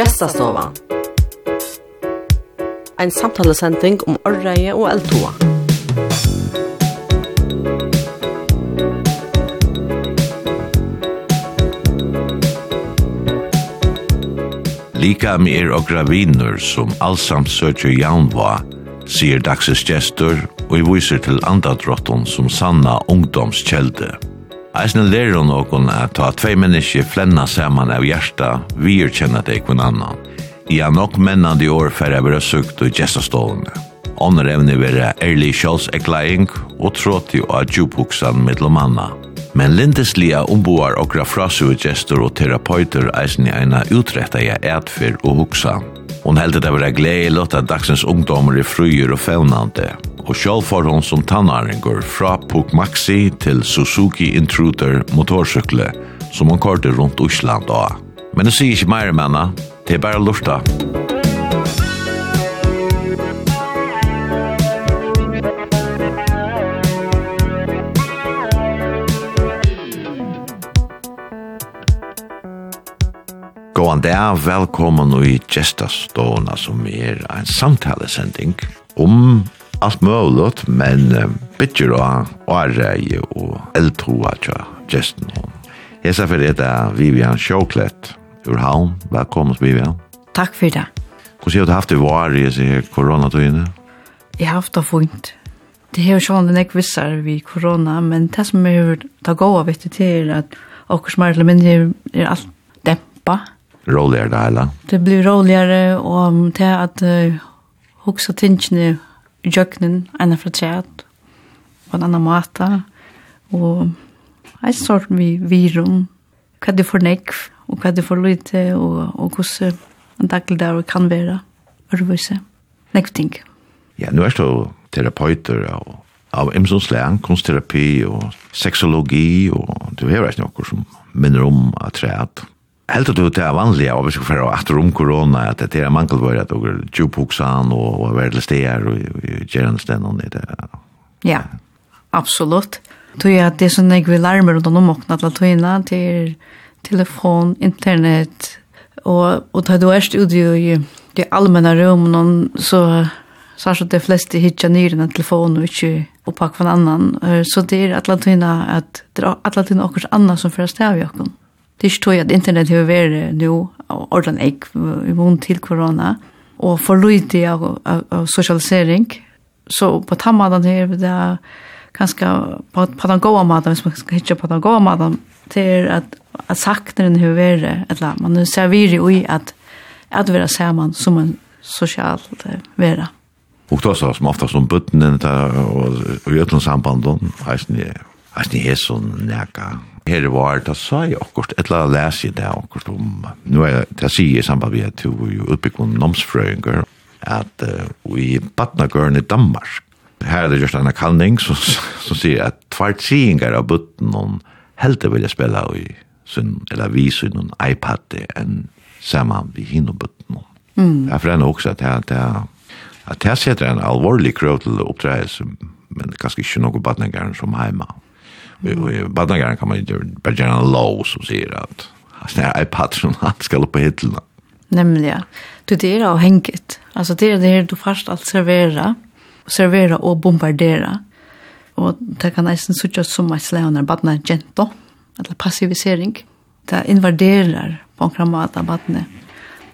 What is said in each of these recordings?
Gestastova. Ein samtalesending om orreie og eldtoa. Lika med er og graviner som allsamt søker jaunva, sier dagsens gestor og i viser til andadrotten som sanna ungdomskjelde. Eisne lærer hun noen at ta tvei mennesker flenna saman av hjärsta, vi er kjennet deg kun annan. I er nok mennande i år jeg vera sukt og gestastående. Ånder evne være ærlig sjålsekleing og tråti og adjubuksan midlomanna. Men lindeslia omboar okra frasugestor og terapeuter eisne eina utretta i etfer og huksan. Hon heldet det vera gledelig at dagsens ungdommer i fruer og fevnande, og sjálf for hon som tannaringur fra Puk Maxi til Suzuki Intruder motorsykle som hon korte rundt Osland av. Men det sier ikke meir menna, det er bare lorta. Gåan dag, velkommen i Gjestas som er en samtalesending om alt mulig, men uh, bytjer av arreie og eldtoa tja gesten hon. Hesa for det er Vivian Sjåklett ur Havn. Velkommen, Vivian. Takk for det. Hvordan har du haft det var i disse koronatøyene? Jeg har haft det fint. Det er jo sånn en ikke visser vi korona, men det som jeg har ta gåa vitt til er at okkur som er eller mindre er alt dempa. Roligere det hele? Det blir roligere, og til at uh, hoksa tingene jøknen, ene fra træet, på en annen måte, og en sort vi virum, hva det får nekv, og hva det får lite, og, og hvordan en daglig der kan være, arbeidse, nekv ting. Ja, nå er det terapeuter og av Emsons lærn, kunstterapi og sexologi og du har vært noe som minner om at træet. Helt du det er vanlig, og vi skal føre etter om korona, at det er mangelbøy, at dere djupoksan og verdelig steder og gjerne stedene. Ja, absolutt. Tog jeg at det som jeg vil larme rundt om åkna til tøyna, er telefon, internet, og, og ta du erst ut i de allmänna rummen, så sier så det flesta hittar ner telefon og och inte for en annan. Så det är Atlantina att det er Atlantina och annan som förresten av jocken. Det er ikke tog at internet har vært nå, ordentlig ikke, i mån til korona, og for lydig av, av, av sosialisering. Så på tammaden her, det er kanskje på, på den gode maten, hvis man skal hitte på den gode maten, det er at, at sakneren har vært, eller man ser viri i at at vera saman som en sosial vera. Og då så som oftast om bøttene og i øtlundsambanden, heisni, heisni hesson, neka, her var det sa jeg akkurat, et eller annet leser jeg det akkurat om, nå er det jeg sier i samband med at vi jo utbyggende nomsfrøynger, at vi vi badnagørn i Danmark, her er det just en kalning som, som sier at tvart siengar av butten om helt vil jeg spille i sin, eller vi sin iPad enn saman vi hinner butten om. Mm. Derfor er det også at jeg, at jeg, at jeg setter en alvorlig krøv til oppdreielse, men kanskje ikke noe badnagørn som heima. Mm. Och i badnagaren kan man ju bara göra en lov som säger att alltså är iPad som han ska upp på. Nämligen. Du det är avhängigt. Alltså det är det du först allt servera. Servera och bombardera. Och det kan nästan sådär som att slå när badna gento. Eller passivisering. Det invaderar på en kramat av badne.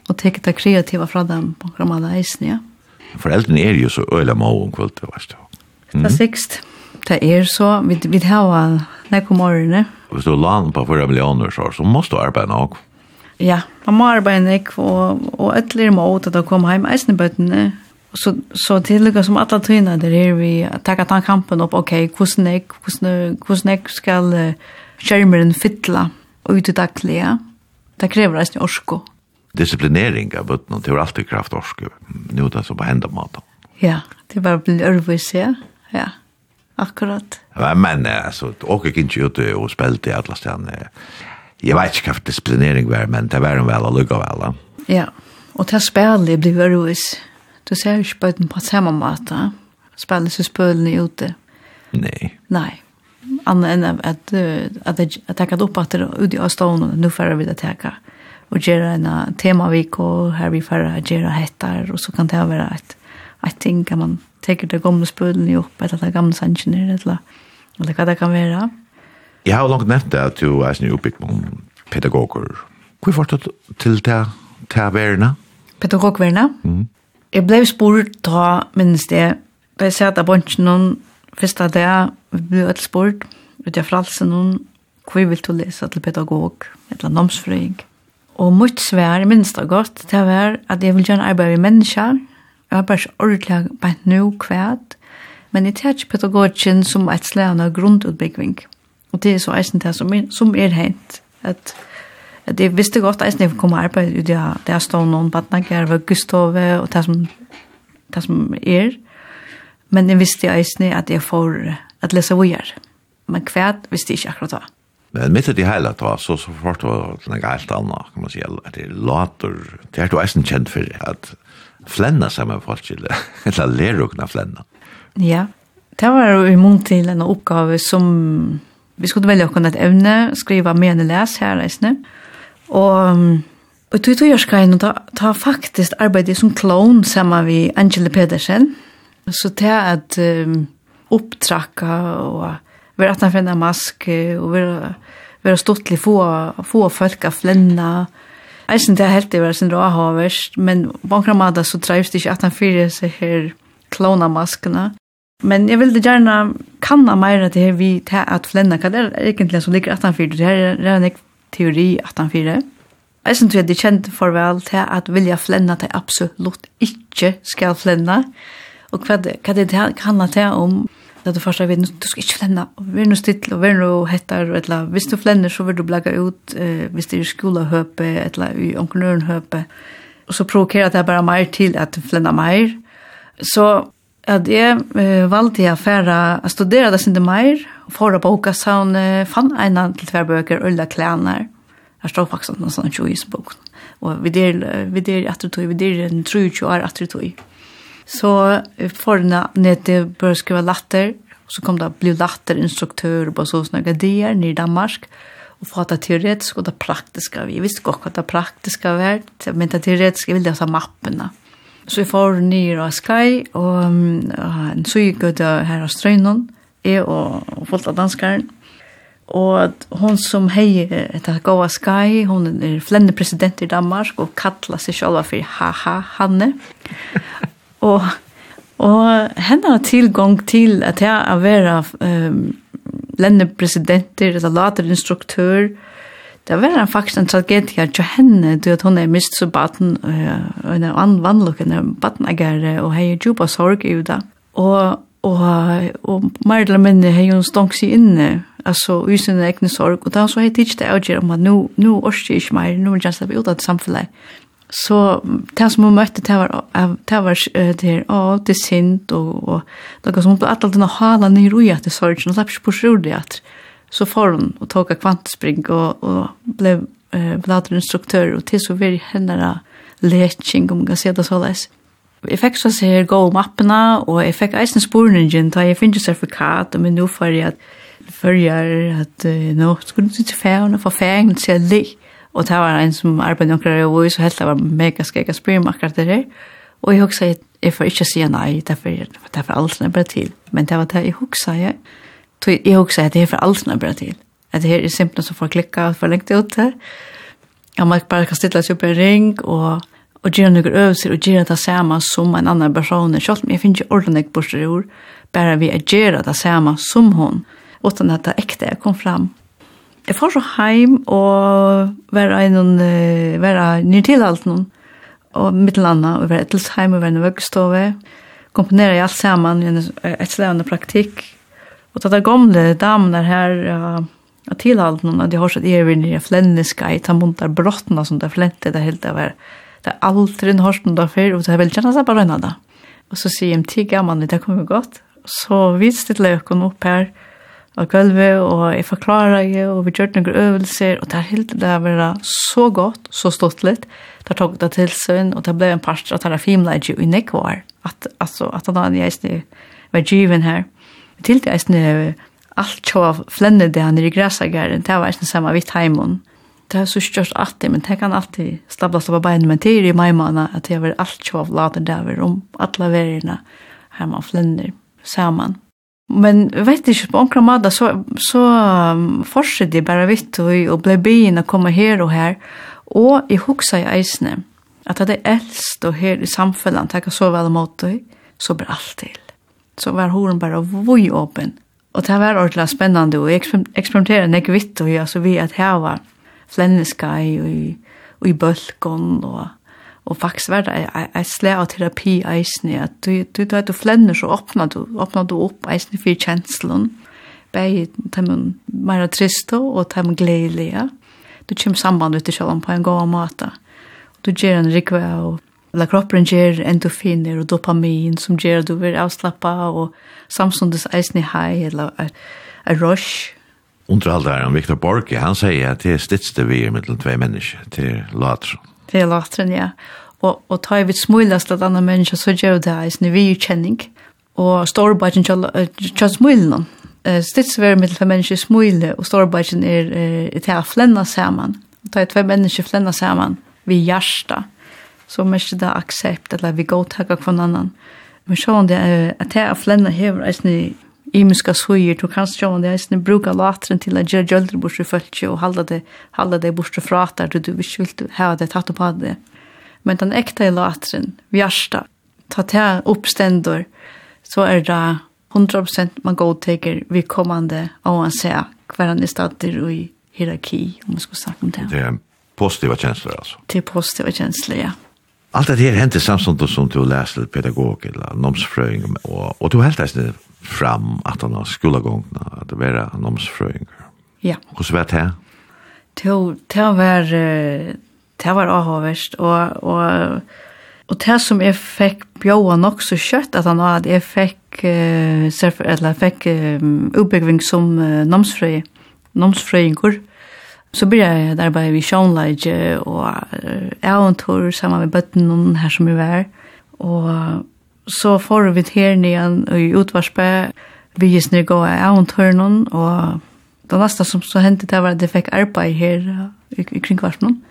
Och teker det kreativa från dem på en kramat av isen, ja. Foreldrene er jo så øyla må omkvult, det var. Mm. Det er sikst det er så, vi, vi har nekko morgene. Hvis du land på 4 millioner så, så måste du arbeide nok. Ja, man må arbeide nok, og, og ytterligere må ut at å komme hjem eisne bøttene. Så, så tillegg som alle tøyene der er vi takk at han kampen opp, ok, hvordan jeg, hvordan, hvordan jeg skal uh, skjermeren fytle ut i daglige. Det krever eisne orsko. Disiplinering av bøttene, det er alltid kraft orsko. Nå er det så på hendemåten. Ja, det er bare å bli ørvis, ja. Ja. Akkurat. Men alltså, åker inte ut och spelte i alla ställen. Jag vet inte vad disciplinering var, men det var en väl och lugga väl. Ja, och det spelet blir roligt. Du ser inte på den på samma måte. Spelet så spelar ute. Nej. Nej. Anna än att att att att ta upp att ut i Östån nu för vi det ta och gjøre en temavik och her vi får gjøre hettar och så kan det vara ett ett ting kan man teker det gamla spölen upp eller det gamla sanchen eller eller vad det kan vara. Jag har långt nämnt det att du är en uppbyggd pedagoger. Hur får du till det här värna? Pedagogverna? Mm. Jag blev spurt ta minst det. Da jeg sier at jeg bort noen første dag, vi ble et spurt ut av fralsen noen, hvor vil du lese til pedagog, eller nomsfrøyg. Og mitt svær, minst det godt, det var at jeg vil gjøre arbeid med mennesker, Jeg har bare ikke ordentlig bare nå kvært, men jeg tar ikke pedagogikken som et slag av grunnutbygging. Og det er så eisen det som er, som er hent, at at jeg visste godt eisen jeg kom og arbeid ut av det jeg stod noen badnager ved Gustave og det som, det som er. Men jeg visste eisen at jeg får at lese vujer. Men kvært visste jeg ikke akkurat da. Men mitt i det hele da, så, så fort var det noe helt annet, kan man si, at det låter, det er du eisen kjent for, at flenna saman folk, eller, eller lerukna flenna. Ja, det var i mån til en oppgave som vi skulle velge okkur et evne, skriva les her reisne, og Og tog tog jørskain og ta faktisk arbeid som klon saman vi Angela Pedersen. Så til at um, opptrakka og være at han finner maske og være, være stått til få, få folk av flenna synes det helt det var sin råhavers, men på en måte så trevs det ikke at han fyrer seg her klonamaskene. Men jeg vil gjerne kanna mer at det her vi til at flenna, hva det er egentlig som ligger at han fyrer, det her er en teori at han fyrer. Eisen det er kjent for vel til at vilja flenna til absolutt ikke skal flenna, og hva det, hva det handler til om det du första vid, du ska inte flänna og vi nu still och vi nu hettar eller visst du flenner, så vill du blacka ut eh visst det är skola höpe eller i onkelnörn og och så provokerer det bara mer till att flänna mer så at jeg eh, valgte jeg færa å studere det sinde mer, for å boka sånn, eh, fann en til tver bøker, øyla klæner. Jeg står faktisk noen sånne tjojisbok. Og vi der, vi der, jeg tror, vi der en tru tjoar, jeg tror, Så forna nete bør skrive latter, så kom det bli latter instruktør på så sånne gadier nere i Danmark, og få det teoretisk og det praktiske. Vi visste godt hva det praktiske var, men det teoretiske ville jeg ha mappene. Så jeg får nere av Sky, og, og så gikk jeg her av Strøynon, jeg og, og folk av danskeren, Og hon som hei etter Goa Sky, hon er flenne president i Danmark og kallar seg sjálva for Ha Ha Hanne. Og, og henne tilgång til at jeg er vera um, lenne presidenter, eller later instruktør, det var en faktisk en tragedie til henne, du at hun er mist så baden, og en annen vannlukken er og hei djupa sorg i det. Og, og, og mer eller mindre hei hun stång seg inne, altså i sin egne sorg, og da så hei tidsdag avgjør om at nu, nu orsker jeg ikke mer, nu er jeg just ut av samfunnet så det som hon mötte det var det var det ja det synd och och det går som på att alltid hala ner i att det sorgen och släpps på sjur det att så får hon och ta kvantspring och och blev eh blad instruktör och till så väldigt henne läching om kan se det så läs Jeg fikk så ser gå mappene, og jeg fikk eisen sporeningen, da jeg finner sertifikat, og min nå får jeg at att at nå skulle du ikke fære, og for færingen til jeg Og det var en som arbeidde noen år, og så helt det var mega skjegg å spørre meg akkurat det her. Og jeg husker at jeg får ikke si nei, derfor er det for alt som er bare til. Men det var det jeg husker, jeg. Jeg husker at det er for alt som er bare til. At det her er simpelthen som får klikka og får lengt ut det. Og man bare kan stille seg opp en ring, og og gjøre noen øvelser, og gjøre det samme som en annen person. Selv om jeg finner ikke ordentlig bortsett ord, bare vi gjøre det samme som hon, uten at det ekte kom fram jeg får så heim og var en uh, var nyrtilhalt noen og mitt landa og var etels heim og være en vøggstove komponere i alt sammen i en etslevende praktikk. Og ta det gamle damene her uh, at tilhalt noen at de har sett evig nere flenneska i tamuntar brottna som det flente det helt det er det er aldri en hårst noen før og det er vel kjennet seg bare røyna da og så sier jeg ti gammel det kommer godt så vi stiller jeg opp her og av gulvet, og jeg forklarer det, og vi gjør noen øvelser, og det er helt det vært så godt, så stått litt. Det tok det til søvn, og det ble en part av terafimleidje i nekvar, at, altså, at han hadde jeg var given her. Til det er alt så flenne det han er i græsagæren, det var jeg samme vitt heimån. Det er så størst alltid, men det kan alltid stabla stabla bein, men det er i maimana at det var alt så av lader der om alle verina her man flenner sammen. Men vet ikke, på omkring måte så, så um, fortsatte jeg bare vidt og, og ble byen å komme her og her. Og jeg huksa i eisene at det er eldst og her i samfunnet takk så vel mot deg, så ble alt til. Så var horen bare vøy åpen. Og det var ordentlig spennende, og jeg eksperimenterer nek vitt og jeg, altså vi at her var flenneska og i, og i bølgen og og faktisk var det jeg slæ av terapi eisne, at du, du, du, du flenner så åpner du, åpner du opp eisne for kjenslen, bei dem mer tristo og dem gledelige. Du kommer sammen ut i kjølgen på en god måte. Du gjør en rikve og eller kroppen gjør endorfiner og dopamin som gjør at du vil avslappe og samståndes eisen i hei eller a rush. Underhalder han Viktor Borg, han sier at det er stidste vi er mellom tve mennesker til Latron. Det er latren, ja. Og, og ta i vitt smulast at andre mennesker, så gjør det her, sånn vi kjenning. Og storbakken kjør smulen. Stidsver med til mennesker smule, og storbakken er, er til å flenna sammen. Og ta i tve mennesker flenna sammen, vi hjärsta. Så mest det accept, eller vi går godtakker hver annan. Men så om det er at det å flenna hever, er sånn imiska suger, du kan sjå det er bruka latren til at gjøre gjøldre bort i følge og halda det, halda det bort fra der du ikke vil ha det tatt på det. Men den ekta i latren, vjarsta, ta til oppstendor, så er det 100% man godteker vi kommande og han ser hver han er stadig i hierarki, om man skulle snakke om det. Det er positiva känslor alltså? Det er positiva känslor, ja. Allt det här hände samtidigt som du läste pedagog eller nomsfröing och, och du helt enkelt fram att han har skolagångna att var nomsfröing. Ja. Hur var det här? Det var det var avhåverst och, och Og det som jeg fikk bjóa nok så kjøtt at han hadde, jeg fikk, uh, eller fikk um, som uh, nomsfrøy, nomsfrøyngur. Så började jag där bara vid Sjönleidje och jag och en samman med bötten här som vi var. Och så får vi här nere i utvarspe. vi gis nere gå av en någon och det nästa som så hände det var att jag fick arbete här i, i kringkvarsen.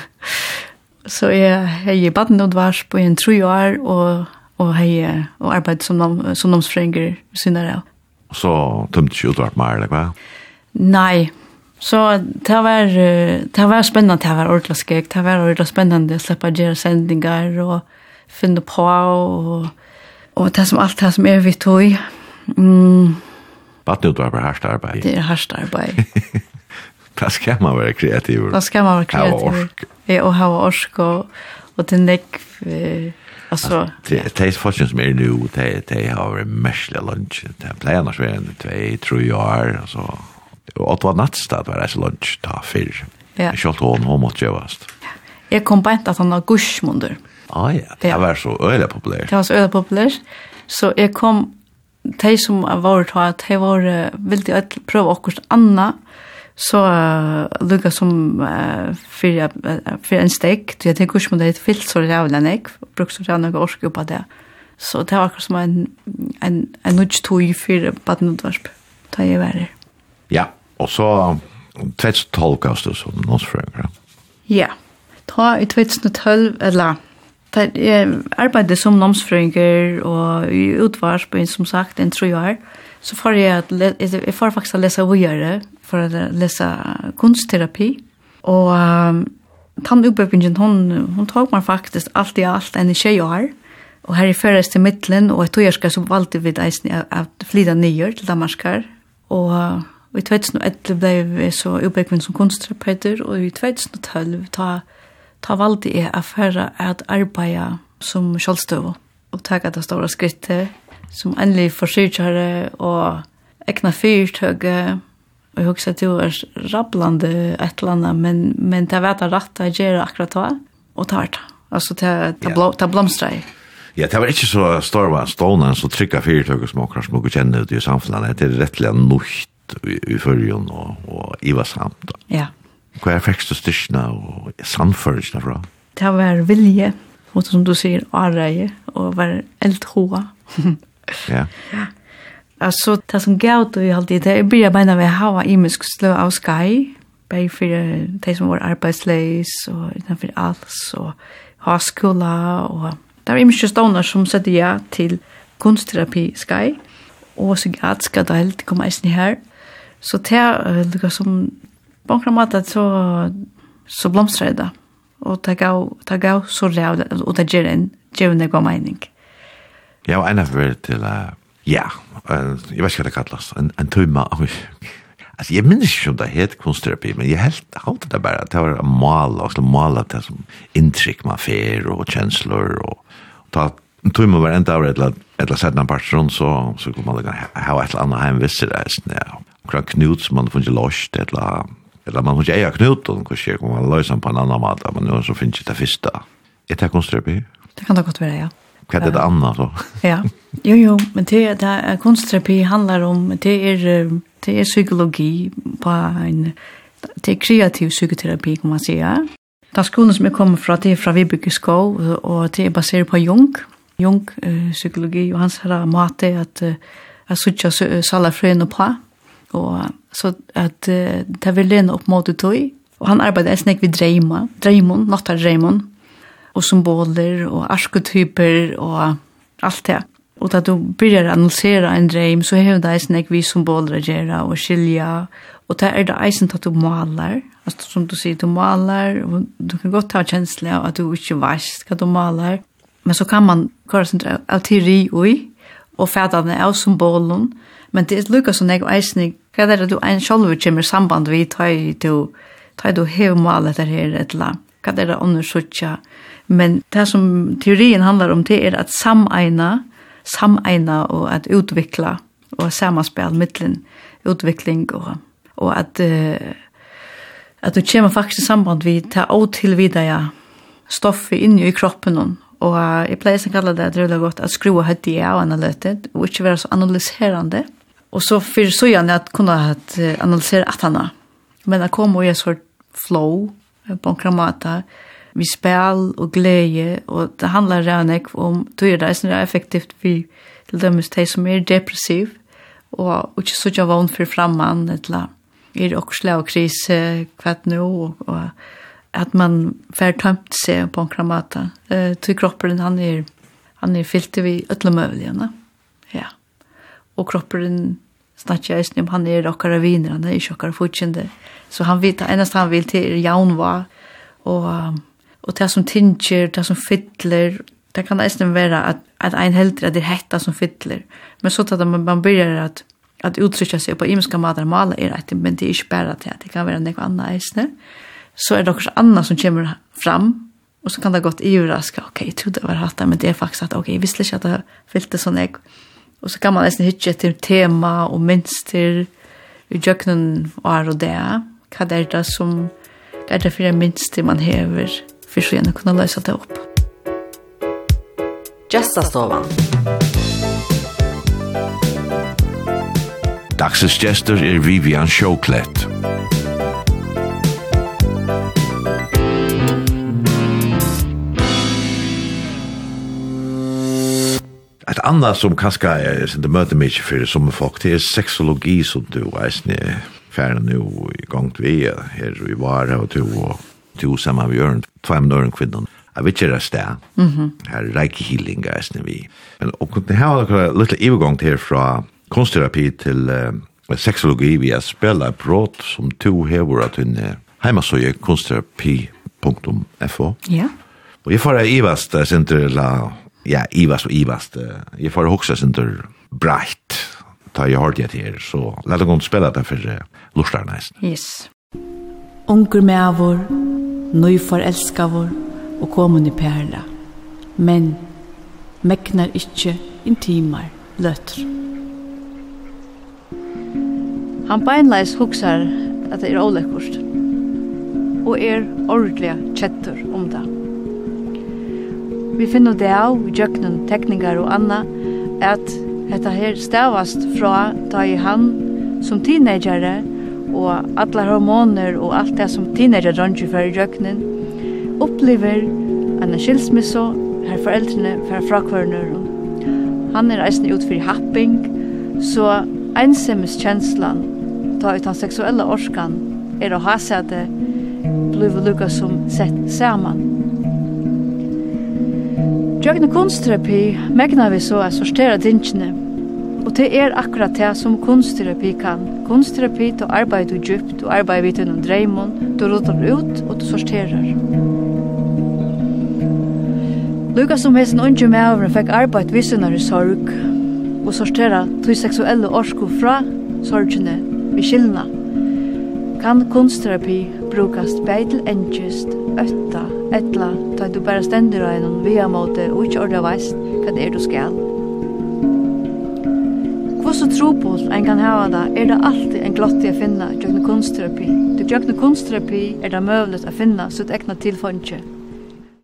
så jag hej i baden Utvars på en tre år och och hej och arbetade som nom, som nomsfränger synare. Så tömde ju Utvars mer eller vad? Nej, Så det var, det var spennende, det var ordentlig skik, det var ordentlig spennende å slippe å gjøre sendinger og finne på og, og det som alt det som er vi tog. Mm. Bare det var hardt arbeid. Det er hardt arbeid. da skal man være kreativ. Da skal man være kreativ. Ork. Ja, og ha ork og, og til nekv. Altså, det er folk som är nu det det har en merselig lunch Det er pleier annars være en tvei, tror år altså. Og det var nattstad var det lunch ta fyr. Ja. Jeg kjølte hon, hun måtte gjøvast. Jeg kom på at han var gursmunder. Ah, ja, det ja. var så øyla populær. Det var så øyla populær. Så jeg kom, de som var ta, de var, uh, ville jeg prøve akkurat anna, så uh, lukka som uh, fyrir, uh, fyrir en stek, så jeg tenker ikke om det er fyllt så rævlig enn jeg, bruk så rævlig enn orske på det. Så det var akkurat som en, en, en nudge tog fyrir baden utvarp, da jeg var her. Ja, Og så tvets tolkas du som nåsfrøyngre. Ja, ta i tvets tolv, eller Jeg arbeidde som nomsfrøynger og i utvarsbyen, som sagt, en tro år. Så får jeg, jeg får faktisk å lese vågjere, for å lese kunstterapi. Og um, tann uppbyggingen, hon, hon tok meg faktisk alt i alt enn i tjej år. Og her i føres til middelen, og jeg tog jeg skal som valgte vid eisen av flytta nyer til Danmarkar. Og Og i 2011 ble vi så ubeikvinn som kunstterapeuter, og i 2012 ta, ta valgte jeg affæra at arbeida som kjølstøv, og taka det store skrittet, som endelig forsyrkjare og egna fyrtøyge, og jeg husker at det var rabblande et eller annet, men, men det var det rett å gjøre akkurat da, og ta det. Altså, det, det, blå, det blomstret jeg. Ja, det var ikke så stor var stående så trygga fyrtøyge som akkurat som dere kjenner ut i samfunnet. Det er rettelig nukt i, i førjen og, og i var samt. Ja. Hva er fækst og styrkene og samførelsene fra? Det var vilje, og som du sier, areie, og var eldhoa. ja. Ja. Altså, det som gav du i halvtid, det er bare beina vi hava imisk slø av skai, bare for de som var arbeidsleis, og utenfor alls, og haskola, og det var imisk stående som sette ja til kunstterapi skai, og så psykiatriska del, det kommer eisen her, Så det er lukka som på en måte så, så blomstrar det. Og det gav, det gav så ræv, og det gjør en, gjør en god mening. Ja, og ennå for til, uh, ja, uh, jeg vet ikke hva det kallas, en, en tøyma, altså jeg minnes ikke om det heter kunstterapi, men jeg helt halte det bare, det var mala, og mala det som inntrykk man fer, og kjensler, og, og ta en tøyma var enda av et eller annet parter, så, så kunne man ha et eller annet heimvisser, ja, akkurat knut som man får ikke lost, eller, eller man får ikke eie knut, og hva skjer, man løser på en annan mat, men nå så finns ikke det første. Er det kunstterapi? Det kan det godt være, ja. Hva er det det andre, så? ja, jo, jo, men det, det er, kunstterapi handler om, det er, det er psykologi på en, det er kreativ psykoterapi, kan man säga. Det skolan skolen som jeg kommer fra, det er fra Vibeke Skov, og det er basert på Jung, Jung, uh, psykologi, og hans her måte at uh, jeg suttet salafrøyene på, Og så at uh, det vil lene opp mot det Og han arbeider en snakk ved Dreima, Dreimon, Nattar Dreimon, og symboler og arketyper og alt det. Og da du begynner å annonsere en dreim, så har du en snakk ved symboler å gjøre og skilja. Og det er det eisen til at du maler. Altså, som du sier, du maler, og du kan godt ha kjensler av at du ikke vet hva du maler. Men så kan man kåre sin av teori og og fædene av symbolen, men det er lukket som jeg eisen Hva er det du en sjolver kommer samband vi tar du, tar du hev malet der her et eller annet. Hva er det andre suttja? Men det som teorien handlar om det er at sameina, sameina og at utvikla og samanspel mittlen utvikling og, og at uh, at du kommer faktisk i samband vi ta og til videre stoffet inni i kroppen og og jeg pleier å kalla det, det er godt at skrua høyt i av analytet og ikke være så analyserande. Mm Og så for så gjerne at kunne hatt analysere at han Men jeg kom og jeg så flow på en kramata. Vi spel og glede, og det handler rannig om, du er det, som er effektivt vi til dem de som er depressiv, og ikke så ikke vann for fremman, eller er også og krise kvart nå, og, og at man får tømt seg på en kramata. Uh, til kroppen, han er, han er fyllt i ødlemøvligene. Mm og kroppen snakker jag om han är rockare viner, han er ikke chockare fortjende. Så han vet eneste han vill till er jaunva, och och det som tinger, det som fyller, det kan nästan vara att att en helt det hetta som fyller. Men så tar man man börjar att att uttrycka sig på imenska matar mala er rätt men det är inte bara det det kan vara något annat istället. Så är det också annat som kommer fram Och så kan det gått i Okej, okay, jag trodde det var hatta, men det er faktiskt att okej, jeg visste ikke at att det fyllde sån jeg. Mm Og så kan man nesten hitje til tema og minster i jøkkenen og er og det. Hva er det som, hva er det for minster man hever, for så gjerne kunne løse det opp. Gjestastovan. Dagsens gjester er Vivian Sjåklett. Et annet som kanskje är sen det möter mig for som folk det er sexologi som du er ni färden nu i til vi er her i var och till och till samma vi gör två minuter kvinnan Jag vet inte det där. Mhm. Här reiki healing guys när vi. Men och kunde ha några lite övergång till från konstterapi till uh, sexologi har spela brott som to hever att inne hemma så är konstterapi.fo. Ja. Och jag får det ivast där sen till la ja, ivast og ivast. Jeg får hoksa sin tur breit, ta jeg har det til så la det gå til å spille det for lorslar neisen. Yes. Unger med vår, nøy forelska vår, og komun i perla. Men, meknar ikkje intimar løtr. Han beinleis huksar at det er ålekkurt, og er ordelig kjettur om det. Vi finner det av i jøkkenen tekningar og anna at dette her stavast fra da i han som teenagere og alle hormoner og alt det som teenager dronjer for i jøkkenen opplever en skilsmisse her foreldrene fra frakvarner. Han er eisen ut for happing, så ensemmiskjenslan ta ut han seksuelle orskan er å ha seg det blir lukka som sett saman. Jøgne kunstterapi megna vi så er sortera dingene. Og det er akkurat det som kunstterapi kan. Kunstterapi, til arbeid du djupt, du arbeid vidt gjennom dreimon, du rotar ut og du sorterer. Luka som hesten unge med fekk arbeid vissunar i sorg og sortera tog seksuelle orsko fra sorgene vi skillna. Kan kunstterapi brukast bæði til ötta, etla, ta du bara stendur á einum via måte og ikkje orða veist hva det er du skal. Kvossu trobol en kan hava da, er det alltid en glotti a finna tjøkne kunstterapi. Du tjøkne kunstterapi er det møvlet a finna sutt egna tilfondje.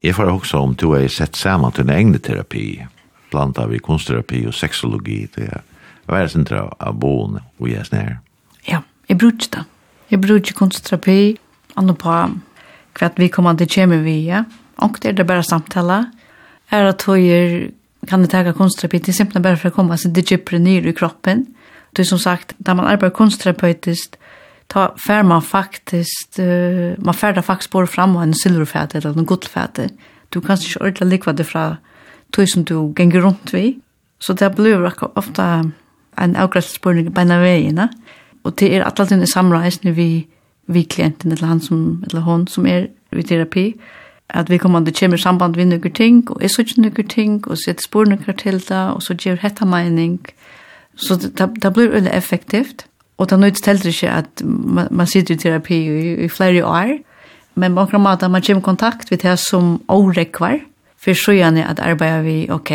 Jeg får også om du har sett saman til en egne terapi, blanda vi kunstterapi og sexologi, det er vært sindra av boen og jeg snær. Ja, jeg brukte det. Jeg brukte kunstterapi, anna på hva vi kommer til kommer vi, ja. Og det er det bare samtale. Er at høyer kan det ta konstterapi til simpelthen bare for å komme seg dypere nyr i kroppen. Det er som sagt, da man arbeider konstterapeutisk, ta fær man faktiskt uh, man färdar faktiskt både fram och en silverfæte eller en godfæte. Du kan inte ordla likva det fra tog som du gänger runt vi. Så det blir ofta en avgræsspårning på en av veiene. Och det er alltid en när vi vi klienten eller han som, eller hon som er i terapi, at vi kommer til å samband med noen ting, og jeg sier noen ting, og setter spår noen til det, og så gjør hette mening. Så det, det blir veldig effektivt, og det er nødt til ikke at man, man sitter i terapi i, i flere år, men på akkurat måte man kommer i kontakt med det som årekvar, for så gjerne at arbeider vi, ok,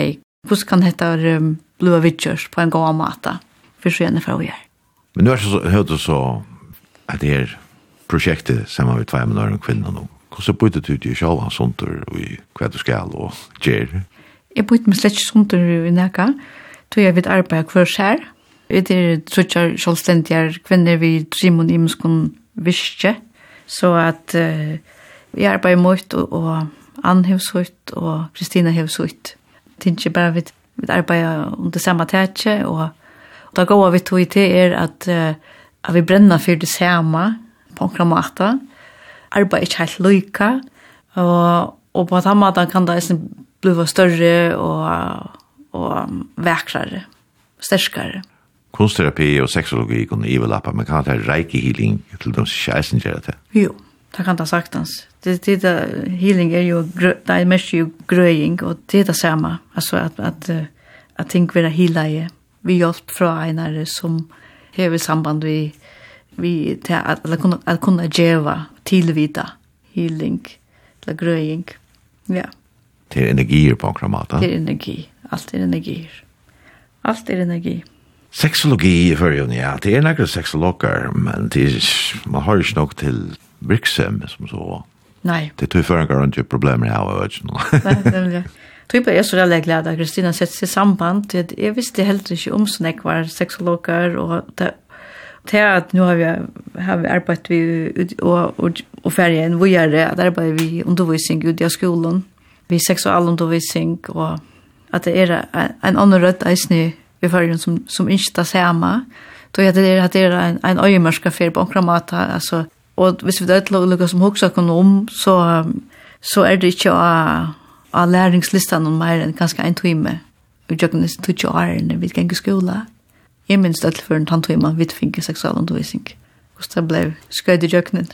hvordan kan dette um, blua vidtjørs på en god måte, for så gjerne fra å gjøre. Men nu er det så, høyde så, at det er prosjektet sammen med tvei med og kvinner nå. Hvordan bytte du til selv sånt og i hva du skal og gjør? Jeg bytte meg slett ikke sånt i nækka, tog jeg vidt arbeid hver skjær. Vi er trutjar selvstendige kvinner vi trimon i muskon virkje, så at uh, vi arbeider mot og, og Ann Hevshøyt og Kristina hevsut. Det er ikke bare vidt vi arbeider under samme tætje, og, og da går vi tog til er at, uh, at vi brenner for det samme, på en måte. Arbeid ikke helt lykke, og, og på den måten kan det bli større og, og vekrere, sterkere. Kunstterapi og sexologi kunne i ivelappa, men kan det ha reiki healing til de kjæsen gjør det? Jo, det kan det sagtens. Det, det, det, healing er jo, det er mest jo grøying, og det er det samme. Altså at, at, at ting vil heala i, vi hjelp fra en som har samband vi vi til at, at, kunna, at kunna djeva, tilvita, healing, eller grøying. Ja. Det er energier på akkurat mat, Det er energi. Alt er energier. Alt er energi. Sexologi i førjen, ja. Det är några sexologer, men det är man har ikke nog till brixem som så. nej Det tror tog føren rundt jo problemer jeg har, vet ikke Nei, det det. Så veldig glad att Kristina sätter sig samband. Jag visste helt inte om sånn var sexologer, och det till att nu har vi har vi arbetat vi och och och färgen vi gör det att arbeta vi undervisning ut i skolan vi sexualundervisning och att det är en annan rött snö. vi färgen som som inte tas samma då är det att det är en en öjmörska för på alltså och hvis vi det lukar som också kan om så så är det inte a a lärlingslistan om mer än kanskje en time. Vi gjør nesten 20 år när vi gikk skola. Jeg minns det for en tantøyma vidt finke seksualundervisning. Hvordan det ble skøyd i jøkkenen.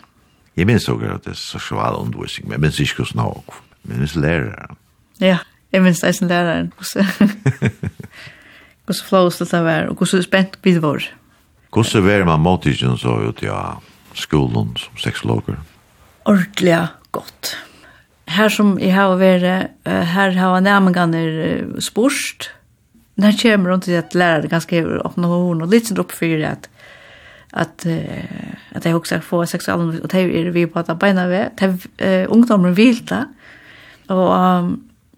Jeg minns også at det er seksualundervisning, men jeg minns ikke hvordan det Men jeg minns læreren. Ja, jeg minns det som læreren. Hvordan flås det var, og hvordan spent vi var. Hvordan var man måtidgen så ut i skolen som sexologer? Ordelig godt. Her som jeg har vært, her har jeg nærmengene spurt, när kommer hon till att lära det ganska öppna hon och lite upp för att att att jag också får sexual och det är vi på att bena vi det ungdomar vill det. Och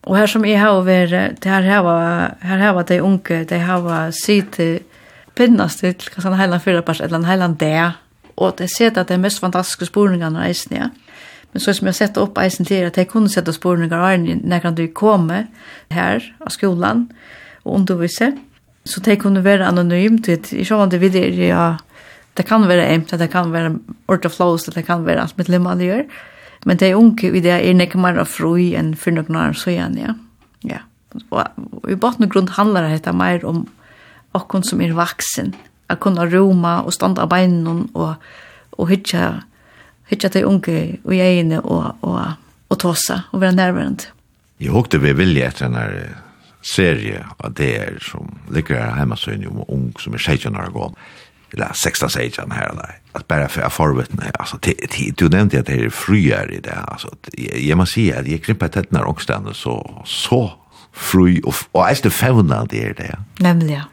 och här som jag har varit det här här var här här var det unge det här var sitt pinnast till kan hela fyra pers eller hela där och det ser att det är mest fantastiska spårningarna i snä Men så som jag sett upp eisen till att jag kunde sätta spårningar när du kommer här av skolan og undervise. Så de kunne være anonymt, i sjående videre, ja, det kan være emt, det kan være ortoflås, det kan være alt mitt limma det gjør. Men de unge i det er nekker mer fri enn for noen år så igjen, ja. ja. Og i botten og grunn handler det mer om okken som er vaksen, å kunne roma og standa av beinen og, og hytja, hitja til unge og gjerne og, og, og, og tåsa og være nærværende. Jeg håpte vi vilje etter denne serie av DR som ligger her hjemme søgn om ung som er 16 år gammel eller 16 16 her eller At bare for jeg forvittne, altså, du nevnte at det er fryere i det, altså, jeg må si at jeg krymper tettene av ångstene så, så fri og, og jeg det fevna det er det. Nemlig, ja.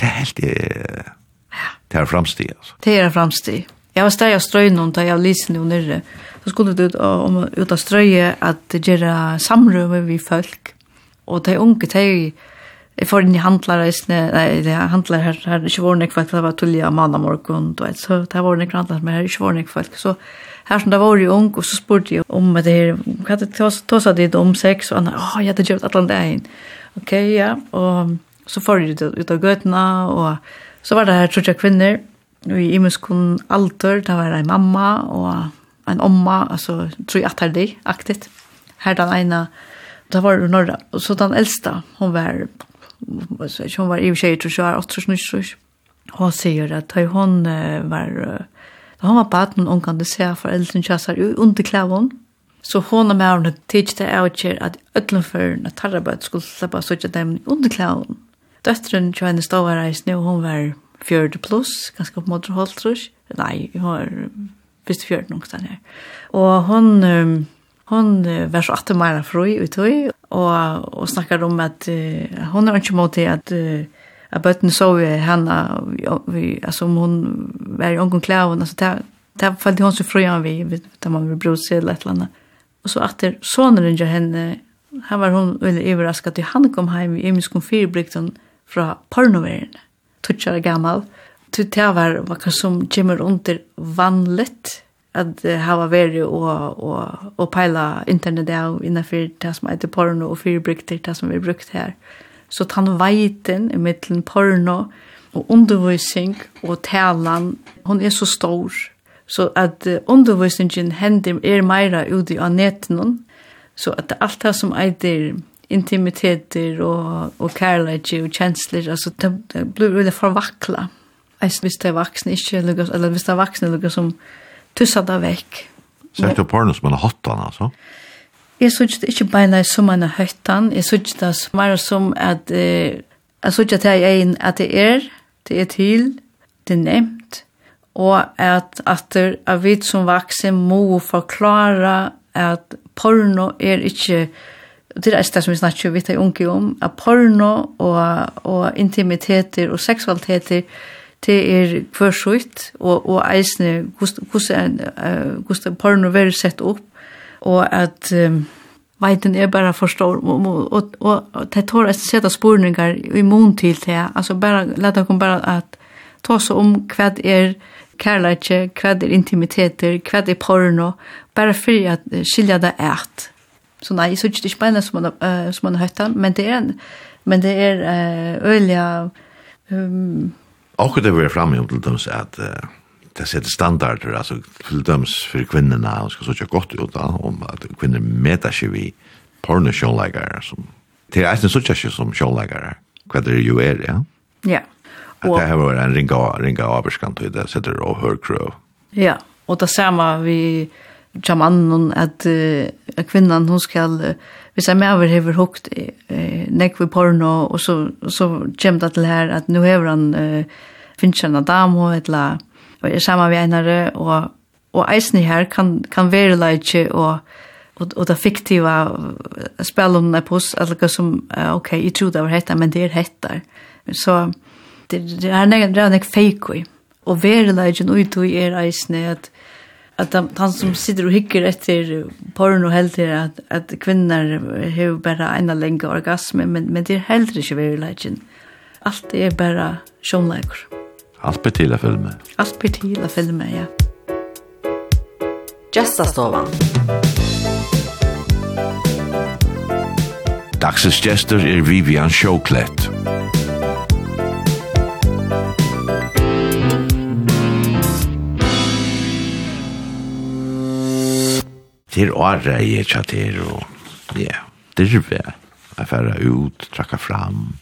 Det er helt, det er framsteg altså. Det er framsteg Jeg var steg av strøynen, da jeg lysen jo nere så skulle du ut av strøye at det gjør samrømme vi folk, og de unge, de Jeg får inn i handlare i nei, det er handlare her, her ikke var nek folk, det var tullig av mann og morgen, du vet, så det var nek handlare, men her ikke var nek folk. Så her som det var jo ung, og så spurte jeg om det her, hva er det tåsa dit om sex, og han, åh, jeg hadde kjøpt atlan det inn. Ok, ja, og så får jeg ut av gøtene, og så var det her trutja kvinner, og i imenskon alder, det var en mamma, og en omma, altså, tror jeg at her det, aktivt. Her den ene, det var det norra. Og så den eldste, hun var, hun var i og for tror jeg, 8 år, tror år. Hun sier at hun var, da hun var baden, hun kan det se foreldrene kjøsar i underklæven. Så hun og med henne tidskje det av kjer at ødlenføren og tarrabøt skulle slippe så ikke dem i underklæven. Døtteren kjøy henne stod her reisende, og hun var 40 pluss, ganske på måte holdt, tror jeg. Nei, hun var visst 40 noen steder her. Og hun... Um, hon var så att mera fri ut och och och snackar om att hon har inte mot att att bötten så vi henne vi alltså om hon var i ongon kläven alltså där där följde hon så fröjan vi där man vill brosa eller ett landa och så att sonen jag henne han var hon eller överraskad att han kom hem i Emskom fyrbrikten från Pornoveren tutschar gammal tutschar var vad som kommer under vanligt att uh, hava veri och och och peila internet där innanför det som heter porno og fyrbrukter det som vi brukt här. Så tann veiten i mitten porno och undervisning og talan hon är så stor så att uh, undervisningen händer er mera ute i nätet så att allt det som heter intimiteter och och kärlek og kjensler, alltså det blir väl förvackla. Alltså visst är vuxna inte eller hvis det er vaksne, eller som tussa det vekk. Ser du porno som en hottan, altså? Jeg synes det ikke beina som en høytan, jeg synes det mer som at, eh, jeg synes det er en, at det er, det er til, det er nevnt, og at, at det er vi som vaksen må forklare at porno er ikke, det er det som vi snakker vidt jeg unge om, at porno og, og intimiteter og seksualiteter er det er kvørsvitt, og, og eisne, hvordan uh, porno er sett opp, og at um, veiten er bare forstår, og, og, og, og det tar et sett av spurningar i mån til det, altså bare, la det komme bare at ta seg om hva er kærleikje, hva er intimiteter, hva er porno, bare for at skilja det ert. Så nei, så ikke det ikke bare som man, uh, som man har hørt men det er, men det er uh, øyelig um, Och det var framme om till dem så att det sätter standarder alltså till dem för kvinnorna och ska så tjocka gott ut om att kvinnor mäter sig vid pornoshowläggare som det är inte så tjocka som showläggare vad det ju är ja? Ja. Att det har varit en ringa ringa avskant det sätter och hör ja och det samma vi Jamannen, at uh, kvinnan, hon skal uh, hvis med maver hever hukt eh, nekve porno, og så, så kommer det til her at nu hever han uh, finnes en damo, etla, og er samma vi einare, og, og eisen her kan, kan være leitje, og, og, og det fiktiva spelen er på oss, allega som, ok, jeg tror det var hetta, men det er hetta. Så det, det er nek, det er nek feikoi, og være ut ui er eisen at att han som sitter och hickar efter porn och helt här att att kvinnor har bara en längre orgasm men men det är helt inte verkligheten. Allt är bara sjönläkor. Allt blir till filmer. Allt blir till filmer, ja. Gästa stovan. Dagsens gäster är Vivian Sjåklett. Vivian til året jeg tjater, og ja, det. Jeg færre ut, trakka fram,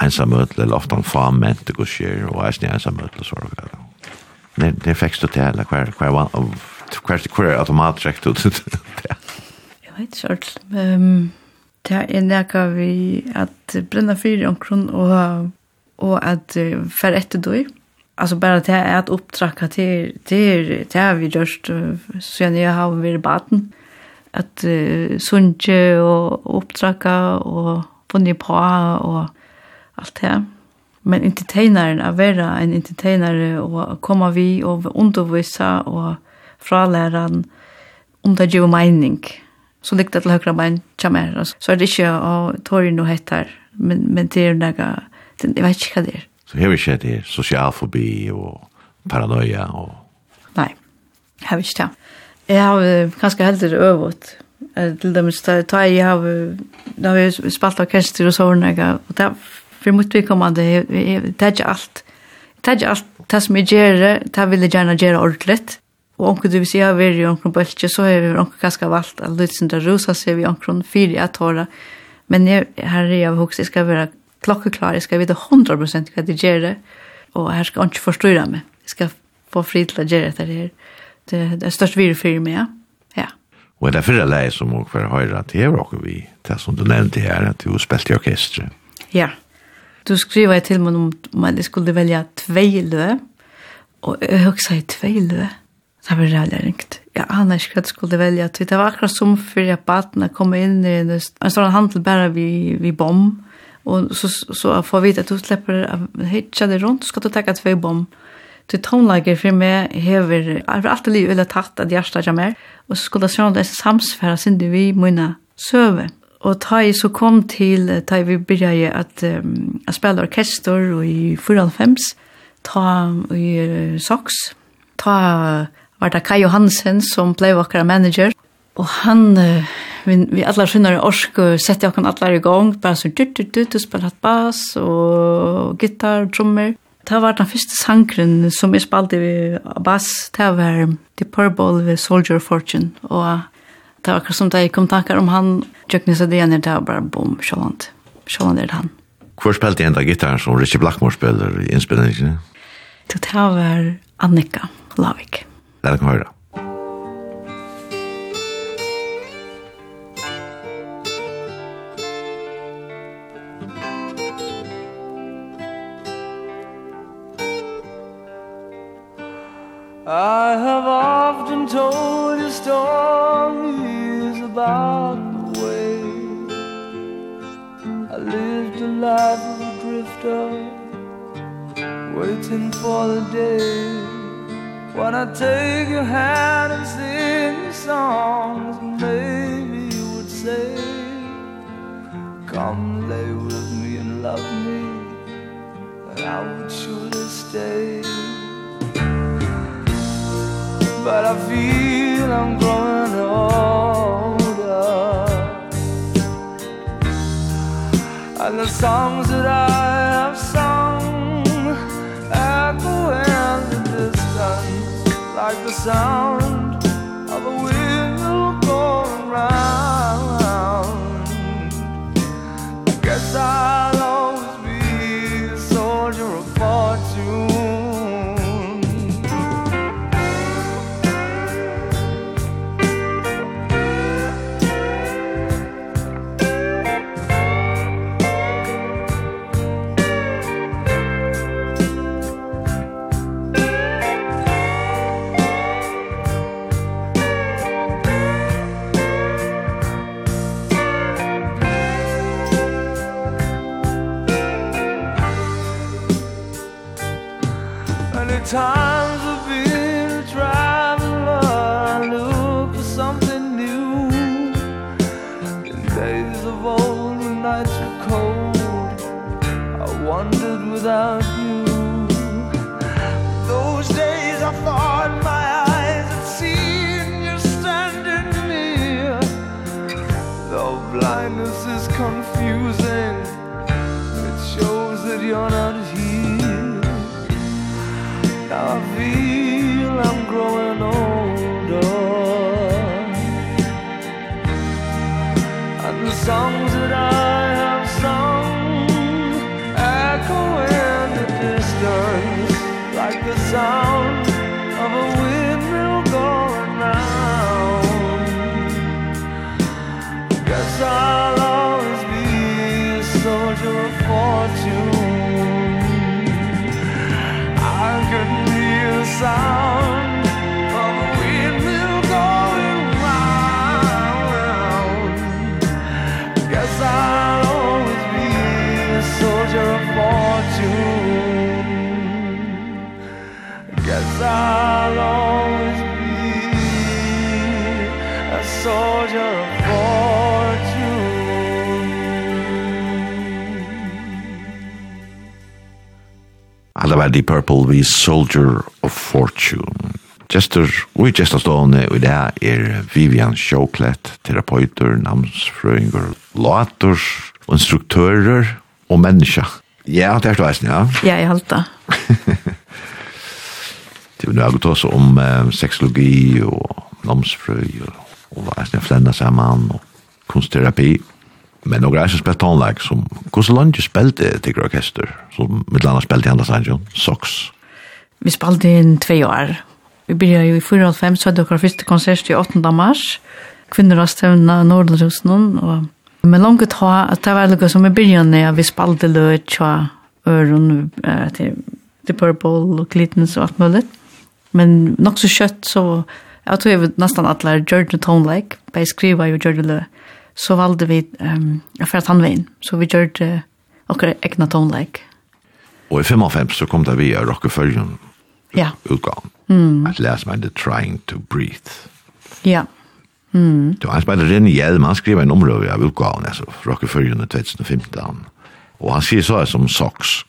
ensamøtel, eller ofte han faen ment, det går skjer, og jeg snir ensam møtle, så var det. Men det fikk stå til, eller hver, hver, hver, hver automatrekt ut det. Jeg vet ikke, Charles. Det er nekka vi at brenna fyrir omkron og, og at uh, fer etter døy. Alltså bara det är att upptracka till till det har vi just sen jag har vi baden at uh, sunge og oppdrakka og funnet på og alt det. Men entertaineren, å være en entertainer og komme vi og undervise og fralæren om det gjør mening. Så likt til høyre bein kommer. Så er det ikke å tåre noe heter, men, men det er noe, jeg vet ikke hva det er. Så har vi ikke det sosialfobi og paranoia og... Nei, har vi ikke det. Jeg har kanskje heldig øvet. Til dem da jeg har da vi spalt orkester og sånne, og det er for mye vedkommende, det er ikke alt. Det er ikke alt det som jeg gjør, det vil jeg gjerne gjøre ordentligt. Og om du vil si vi har i omkring bølge, så har vi omkring kanskje valgt at litt sin der rosa ser vi omkring fire jeg tårer. Men jeg, her er jeg hos, jeg skal være klokkeklar, jeg skal vite 100% hva jeg gjør det, og her skal jeg ikke forstå meg. Jeg skal få fri til å gjøre det her det, det er størst virre for meg, ja. Og det er fyrir leie som må for høyre at det er og vi, det som du nevnte her, at du har spilt i orkestret. Ja, du skriver til meg om at jeg skulle velja tvei lø, og jeg hugsa i tvei lø. Det var reallig ringt. Jeg aner ikke hva jeg skulle velja. Det var akkurat som før jeg batene kom inn i en en sånn handel bare vi, vi bom, og så, så får vi vite at du slipper å hitja det rundt, så skal du takke tvei bom. Du tonelager for meg hever, jeg har alltid livet veldig tatt at hjertet ikke mer, og så skulle jeg sjøen det samsfære sin du vi må søve. Og da jeg så kom til, da vi begynte at um, jeg spiller orkester og i 94, ta i uh, Sox, ta var det Kai Johansen som ble vakkere manager, Og han, vi, vi alle skjønner orsk, og setter jeg alle i gang, bare så dyrt, dyrt, dyrt, og spiller hatt bass, og gitar, trommer. Det var den første sangren som jeg spalte i bass. Det var The Purple with Soldier Fortune. Og det var akkurat som da jeg kom tankar om han. Tjøknis og det det var bare bom, sjålant, sjålant er det han. Hvor spilte en av gitarren som Richie Blackmore spiller i innspillingen? Det var Annika Lavik. Det er det kan høre. I have often told you stories about the way I lived a life of a drifter Waiting for the day When I take your hand and sing you songs Maybe you would say Come lay with me and love me And I would surely stay. But I feel I'm growing older. And the songs that I Deep Purple vi Soldier of Fortune. Jester, vi Jester stående, og det er Vivian Sjåklett, terapeuter, namnsfrøyngur, later, instruktører og mennesker. Ja, det er det veisen, ja? Ja, jeg halte det. er vil også om um, seksologi og namnsfrøy og, og eisen flenna sammen og kunstterapi. Men några som spilt tonlag som hvordan så långt spelade det orkester som med landa spelade i andra sannsjon, Sox. Vi spelade inn tve år. Vi började jo i 45 så hade vår första konsert i 8 mars. Kvinner har stävna Nordlösen och Men långt ta att det var noe som i början när vi spelade löt och öron till The Purple og Glittens og alt mulig. Men nok så kött så jag tror jag nästan alla Georgia Tone like, bare skriva ju Georgia Löt så valde vi um, for at han var inn. Så vi gjør det uh, okre egna tonleik. Og i 55 så kom det via Rockefeller ja. utgang. Mm. At last man the trying to breathe. Ja. Mm. Det var hans bare René Hjelm, han skriver en område av utgaven, altså Rockefeller 2015. Og han sier så som Sox.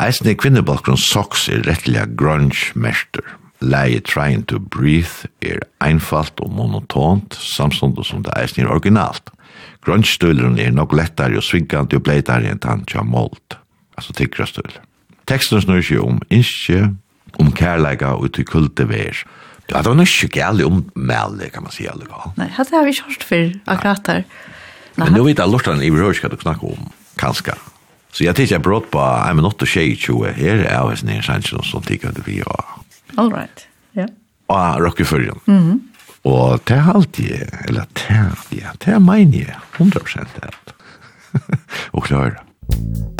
Eisen i kvinnebalkgrunn Sox er rettelig grunge-mester. Leie Trying to Breathe er einfalt og monotont, samståndet som det eisen er originalt. Grønnstøyleren er nok lettare og svingande og bleitare enn han tja målt, altså tikkra tigrastøyl. Teksten snur seg om innskje, om kærleika og ut i kulte vær. Det var nok ikke gærlig om mæle, kan man si allega. Nei, det har vi ikke hørt før, akkurat her. Men nu vet jeg lortan i røy skal du snakke om, kanska. Så jeg tykker jeg brått på 1 minutt og 22 her, er jeg av hans nere sannsyn som tikkja under vi har. All right, ja. Og Rockefeller. Mhm. Mm og det er alltid, eller det er ja, det er mine, 100 prosent. og klarer det.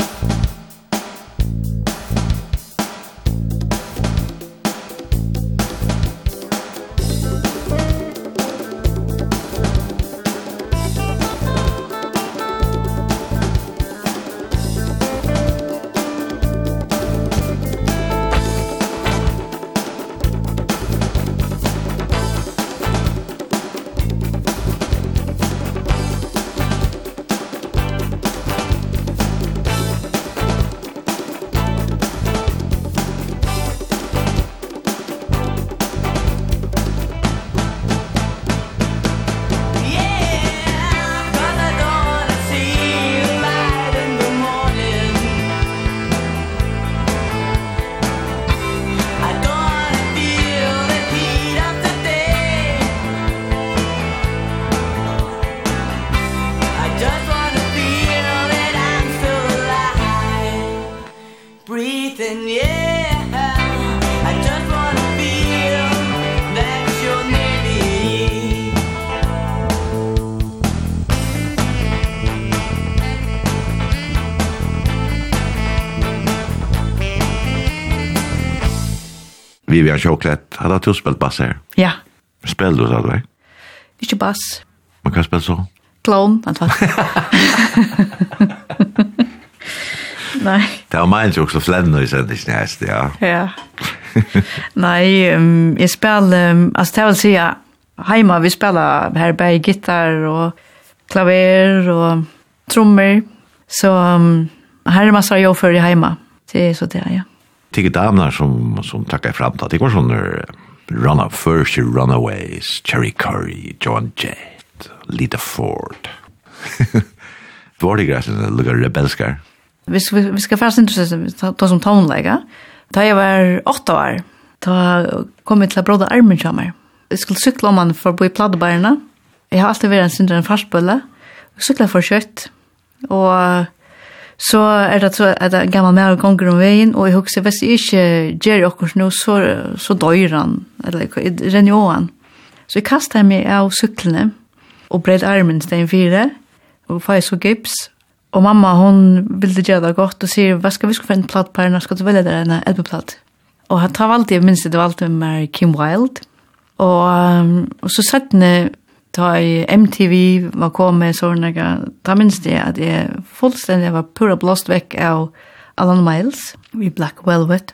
vi har. Hadde du spilt bass her? Ja. Spel du, sa du, ikke? Ikke bass. Men hva spil så? Clown, antakelig. Nei. Det var meg jo også flenne i sendt næst, ja. Ja. Nei, um, jeg spil, um, altså det vil si, heima vi spiller her bare gitar og klaver og trommer, så um, her er masse jobb for i heima. Det er så det, ja tigge damer som som tackar fram til. Det var sånne run up first runaways, Cherry Curry, John Jett, Lita Ford. Var det greit, det lukar rebelskar. Vi vi ska fast interessere, ta som tonlägga. da jag var 8 år. da kom till broda armen til meg. Jeg skulle cykla om man förbi pladdbärna. Jag har alltid varit en syndare en fastbulle. Cykla för kött. Och Så er det så at en gammel med og gonger om veien, og jeg husker, hvis jeg ikke gjør okkurs nå, så, så døyr han, eller jeg renner jo han. Så jeg kastet meg av syklene, og bredd armen til en fire, og får jeg så gips. Og mamma, hun ville gjøre det godt, og sier, hva skal vi skal få en platt på henne, skal du velge deg en elbeplatt? Og jeg tar alltid, jeg minns det var alltid med Kim Wilde, og, og så satt henne, da MTV var kommet sånne, da minns det at jeg fullstendig var pura blåst vekk av Alan Miles i Black Velvet.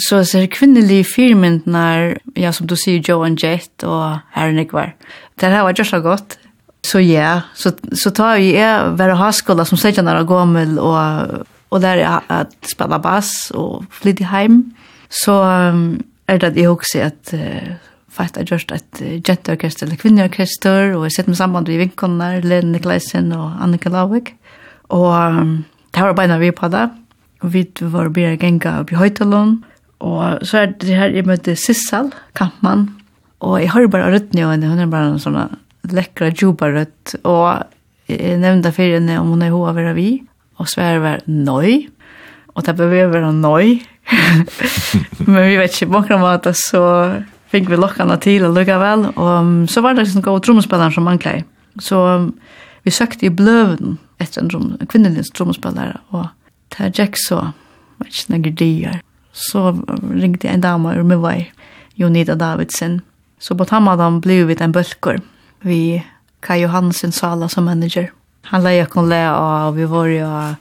Så jeg ser kvinnelige firmyndene, ja, som du sier, Joe and Jett og Herren Ekvar. Det her var just så godt. Så ja, så, så tar vi jeg være haskola som sier når jeg går med, og, og der jeg at spiller bass og flytte hjem. Så um, er det at jeg også at uh, fast jeg gjørst et jenteorkester eller kvinneorkester, og jeg sitter med samband med vinkonene, Lene Nikleisen og Annika Lavik. Og um, det var beina vi på det. Og vi var bare genga opp i Høytalon. Og så er det her jeg møtte Sissal, kampmann. Og jeg har bare rødt nye henne, hun er bare en sånn lekkra juba rødt. Og jeg nevnte for henne om hun er hva vera vi. Og det var nøy. Og det behøver være nøy. Men vi vet ikke, på noen måte så fikk vi lockarna till och lugga väl. Och så var det en god trommespelare som manglet. Så vi sökte i bløven etter en, trum, en kvinnelig trommespelare. Och det gick så, vet ikke noen dyr. Så ringte jag en dama ur Mivai, Jonida Davidsen. Så på Tamadan blev vi en bölkor. Vi Kai Johansen Sala som manager. Han lejer kon le och vi var ju...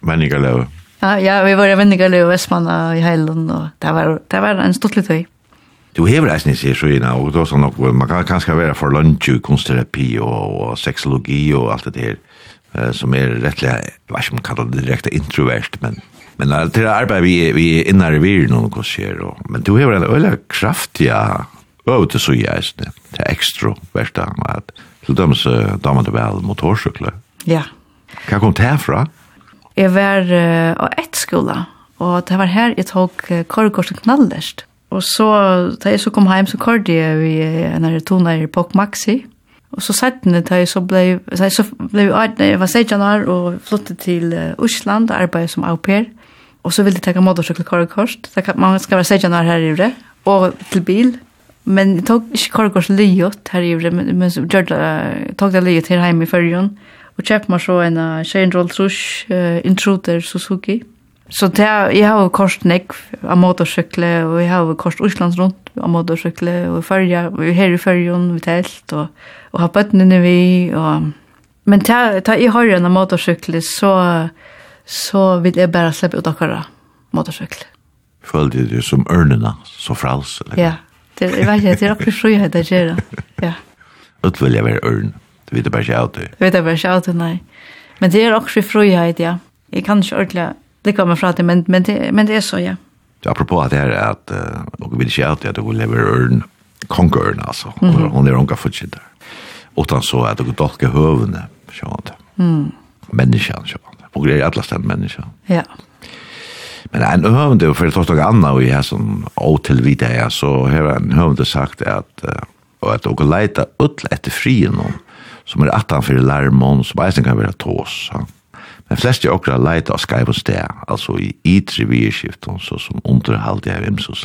Vänniga Ja, ja, vi var vänniga löv i Vestmanna i Heiland. Och det var, det var en stort litt høy. Du hever eisen i seg sjøyna, og då sånn nok, man kan kanskje være for lunch, kunstterapi og, og sexologi og alt det her, uh, som er rettelig, jeg vet ikke om man kallar det direkte introvert, men men uh, til arbeid vi, vi er innar i viren og hva skjer, og, men du hever en øyla kraftiga øyla til suja eisen, til ekstra versta, at til dømes uh, damer til vel motorsykler. Ja. Hva kom det herfra? Jeg var uh, av ett skola, og det var her jeg tok uh, korrekorsen knallest. Og så, da jeg så kom hjem, så kordi jeg vi en av toner i Pok Maxi. Og så satt den da jeg så ble, så jeg så ble jeg var 16 år og flyttet til Osland og arbeidet som au pair. Og så ville jeg ta motorsykkelkorekort. Man skal være 16 år her i det, og til bil. Men jeg tok ikke korekort lyot her i det, men, men så gjør det, tok det lyot her hjemme i førjen. Og kjøpte meg så en av Shane Roll Trush, uh, Intruder Suzuki. Mm Så det, jeg har kost nekv av motorsykle, og jeg har kost Oslands rundt av motorsykle, og fyrja, og her i fyrjon, vi telt, og, og har bøttene vi, og... Men ta, ta i en av motorsykle, så, så vil jeg bare slippe ut akkurat motorsykle. Følte du som ørnene, så frals? Eller? Ja, det, jeg vet ikke, det er akkurat så jeg heter Ja. Ut vil jeg være ørn, du vet det bare ikke av det. Du vet bare ikke av det, nei. Men det er akkurat frihet, ja. Jeg kan ikke ordentlig det kommer fra det, men, men, det, men det er så, ja. Så apropos at det her er at, og vi vil ikke alltid at hun lever ørn, kongeørn, altså. Mm -hmm. Hun er unga fortsatt der. Utan så at du dolke høvene, sånn det. Mm. Menneskene, sånn Og det. Er alle stedet menneskene. Ja. Men en høvende, for det er noe annet, og jeg er sånn åtilvide her, så har en høvende sagt at, og at dere leiter ut etter frien, noen, som er at han fyrir larmon, som eisen kan være tås, sant? De fleste okra leita av Skype og sted, altså i ytre virkiften, så som underhalde jeg hvem som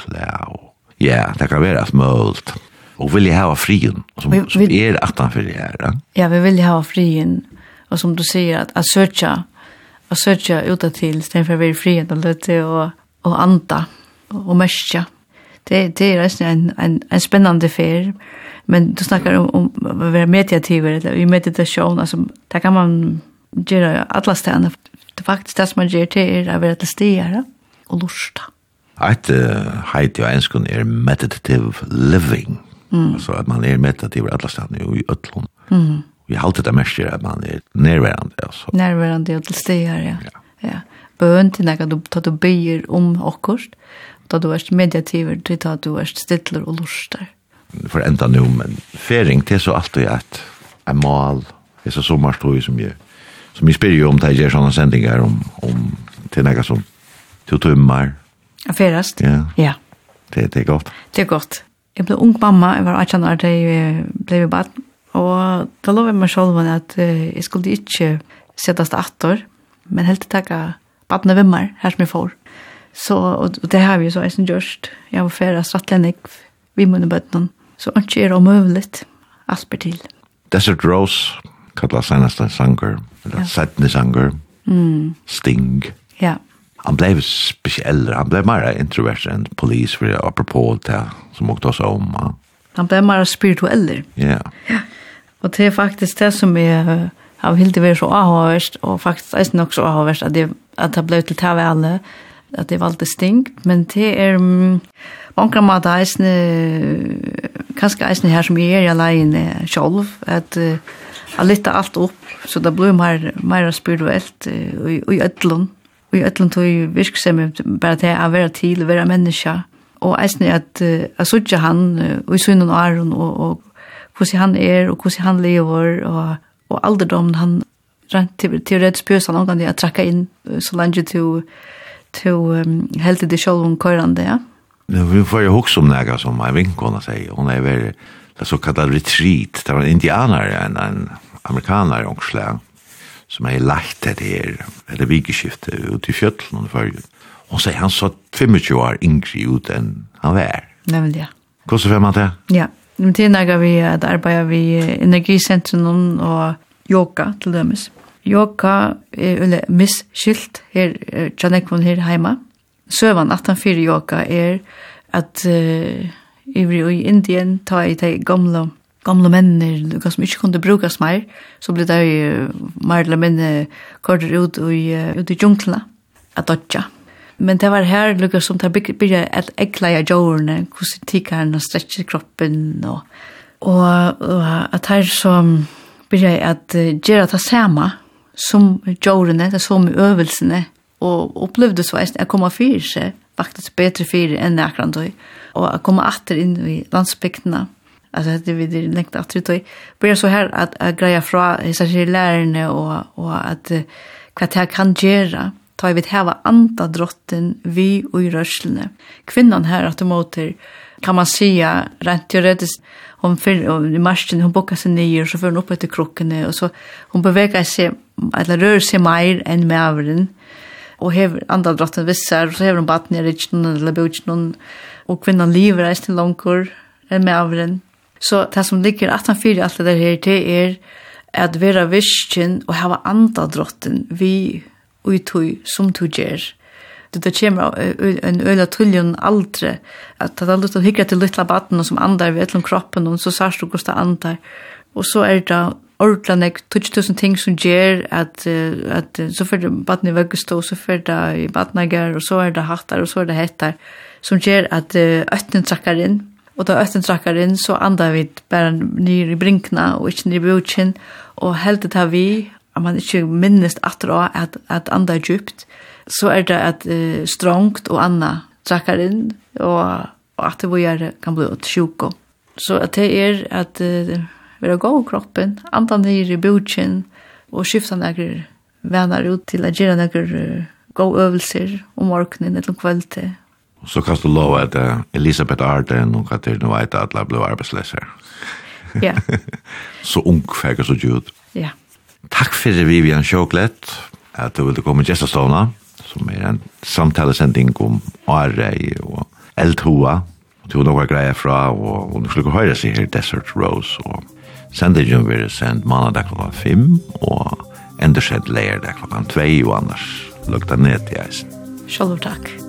og ja, det kan være alt mølt. Og vil jeg hava frien, som, vi, som er atan for det her, Ja? Ja, vi vil hava frien, og som du sier, at, at søtja, at søtja uta til, stedet for å være frien, og løte og, og anda, og, og mørkja. Det, det er en, en, en spennende fer, men du snakkar om, om å være mediativer, eller i meditasjon, altså, der kan man gjøre alle stedene. Det er faktisk det som man gjør til er å være til stedere og lorsta. Et uh, heit jo enskund er meditative living. Mm. Altså at man er meditativ alle stedene og i øtlån. Mm. Vi har alltid det mest at man er nærværende. Altså. Nærværende og til stedere, ja. ja. ja. Bøn til nega du, ta du byr om okkurst, da du er mediativer, da du er stidler og lorster. For enda nu, men fering det er så alltid et, et mål, det er så sommerstøy som jeg som vi spyr jo om det gjør sånne sendinger om, om til noe som to tømmer. Ferast? Ja. ja. Det, det er godt. Det er godt. Jeg ble ung mamma, jeg var 18 år da jeg ble i barn, og da lov jeg meg selv at uh, jeg skulle ikke settes til 8 år, men helt til takk barnet vimmer her som jeg får. Så, og og det har vi jo så jeg som gjørst. Jeg var ferast rettelig vi munne bøttene. Så ikke er det omøvelig. Alt blir til. Desert Rose, kalla senaste sanger, eller ja. settende sanger, mm. Sting. Ja. Han blev speciell, han blev mer introvert enn polis, for apropos det som åkte oss om. Ja. Han blev mer spirituell. Ja. ja. Og det er faktisk det som er har hilde vi så avhåverst, og faktisk er det nok så avhåverst at det, at det ble til til alle, at det valgte Sting, men det er Um, en grunn eisne, kanskje eisne her som jeg er i alene sjolv, at uh, Jeg lytta alt opp, så det blir mer, mer spirituelt i, i ødlån. Og i ødlån tog jeg virksomme bare til å være til, å være menneske. Og jeg synes at jeg sørger han, og jeg synes æren, og, og hvordan han er, og hvordan han lever, og, og alderdommen han rent til, til redd bjøs han omgang til å trekke inn så lenge til, til um, helt til det selv om køyrende, ja. Mm Nu vi får ju också om några som en vinkona säger. Hon är väl det så kallad retreat. Det var en indianare, en, en amerikanare också som är lagt det här, eller vikeskifte ut i fjötlen under förrige. Hon säger han så 25 år yngre ut än han var. Nej, väl ja. Kostar fem man det? Ja. Men det är vi att vi vid energicentrum och yoga till dømes. Yoga är eller misskilt här, Janekvon här hemma søvan at han fyrir yoga er at uh, i Indien ta i de gamla gamla mennir, hva som ikke kunne brukas meir, så blir det jo meir eller minne korter ut, i, ut i djunglene, at dodja. Men det var her lukka som det byrja at ekleia jorden, hvordan tikkaren og stretcher kroppen, og, og, og at her som byrja at uh, gjerra ta sama som jorden, det som i øvelsene, og opplevde så at jeg kom av fyrir seg, faktisk bedre fyrir enn akkurat tog, og jeg kom atter inn i landsbygdene, altså det vi det lengt atter tøy, bare så her at jeg greia fra hessar sier lærerne og, og at hva det kan gjøre, ta i vidt heva anda drotten vi og i rørslene. Kvinnan her at du måter, kan man sia, rent teoretisk, hon för i marschen hon bockar sig ner så för hon upp efter krocken och så hon bevegar sig eller rör sig mer än med avren og hever andra drotten vissar, og så hever hun baten i rikten eller bøtjen, og kvinnan lever eist til langkor, enn med avren. Så det som ligger 18-4 alt det der her til er at vera visken og hava andra drotten vi ui tui som tu gjer. Det det kommer en øyla tullion aldre, at det er litt å hygge til lytla baden som andar ved etlom kroppen, og så sars du gos det andar. Og så er det ordentlig nek 2000 ting som ger at at så för barnet i veckan så för det i barnagar og så är det hattar och så är det hettar som ger att øtten trakkar inn. Och da øtten trakkar inn så andar vi bare nyr i brinkna och inte nyr i bjutchen och helt har vi att man inte minst att at, att att andar djupt så är det att uh, strongt och anna trakkar inn och, og att det vad kan bli åt sjuko så att det är att uh, være god kroppen, anda ned i bukjen, og skifta nekker venner ut til å gjøre nekker god øvelser om morgenen eller kveldet. Og så kan du lova at Elisabeth Arden og Katirne vet at alle ble arbeidsløser. Ja. så ung fikk så gjort. Ja. Takk for Vivian Sjåklett, at du ville komme i Gjestastånda, som er en samtalesending om Arei og Eldhoa, og har noen greier fra, og hun skulle høre seg her Desert Rose, og Sendingen vil sendt mandag klokka 5 og endursett leir klokka 2 og annars lukta ned til eisen. Sjálfur takk.